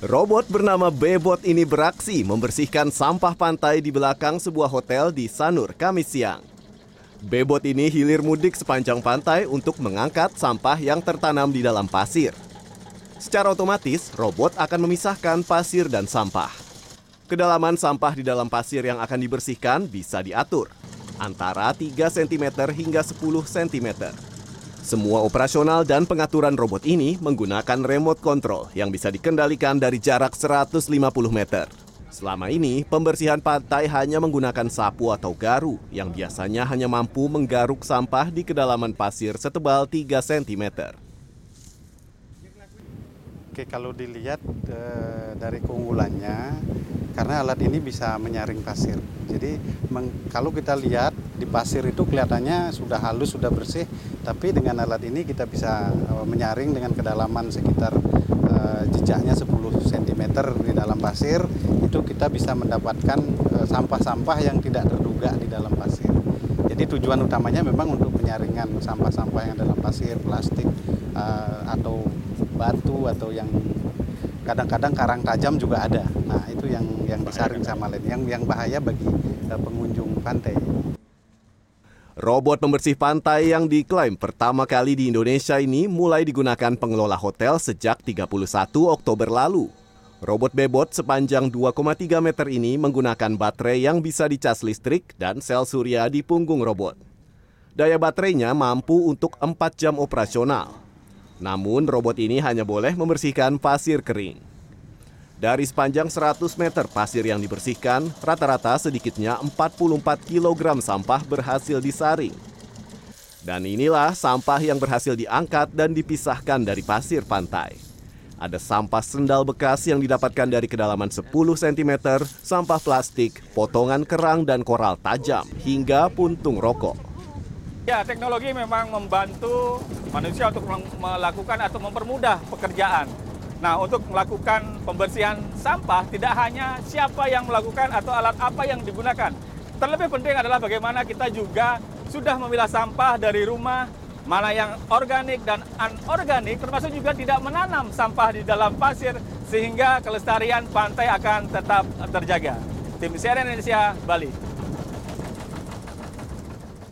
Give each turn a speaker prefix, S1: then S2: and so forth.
S1: Robot bernama Bebot ini beraksi membersihkan sampah pantai di belakang sebuah hotel di Sanur, Kamis siang. Bebot ini hilir mudik sepanjang pantai untuk mengangkat sampah yang tertanam di dalam pasir. Secara otomatis, robot akan memisahkan pasir dan sampah. Kedalaman sampah di dalam pasir yang akan dibersihkan bisa diatur, antara 3 cm hingga 10 cm. Semua operasional dan pengaturan robot ini menggunakan remote control yang bisa dikendalikan dari jarak 150 meter. Selama ini, pembersihan pantai hanya menggunakan sapu atau garu yang biasanya hanya mampu menggaruk sampah di kedalaman pasir setebal 3 cm.
S2: Oke, kalau dilihat e, dari keunggulannya, karena alat ini bisa menyaring pasir. Jadi meng, kalau kita lihat di pasir itu kelihatannya sudah halus, sudah bersih, tapi dengan alat ini kita bisa e, menyaring dengan kedalaman sekitar e, jejaknya 10 cm di dalam pasir, itu kita bisa mendapatkan sampah-sampah yang tidak terduga di dalam pasir. Jadi tujuan utamanya memang untuk penyaringan sampah-sampah yang dalam pasir, plastik, atau batu atau yang kadang-kadang karang tajam juga ada. Nah, itu yang yang disaring sama lain yang yang bahaya bagi uh, pengunjung pantai.
S1: Robot pembersih pantai yang diklaim pertama kali di Indonesia ini mulai digunakan pengelola hotel sejak 31 Oktober lalu. Robot bebot sepanjang 2,3 meter ini menggunakan baterai yang bisa dicas listrik dan sel surya di punggung robot. Daya baterainya mampu untuk 4 jam operasional. Namun robot ini hanya boleh membersihkan pasir kering. Dari sepanjang 100 meter pasir yang dibersihkan, rata-rata sedikitnya 44 kg sampah berhasil disaring. Dan inilah sampah yang berhasil diangkat dan dipisahkan dari pasir pantai. Ada sampah sendal bekas yang didapatkan dari kedalaman 10 cm, sampah plastik, potongan kerang dan koral tajam, hingga puntung rokok.
S3: Ya, teknologi memang membantu manusia untuk melakukan atau mempermudah pekerjaan. Nah, untuk melakukan pembersihan sampah tidak hanya siapa yang melakukan atau alat apa yang digunakan. Terlebih penting adalah bagaimana kita juga sudah memilah sampah dari rumah, mana yang organik dan anorganik, termasuk juga tidak menanam sampah di dalam pasir sehingga kelestarian pantai akan tetap terjaga. Tim CNN Indonesia, Bali.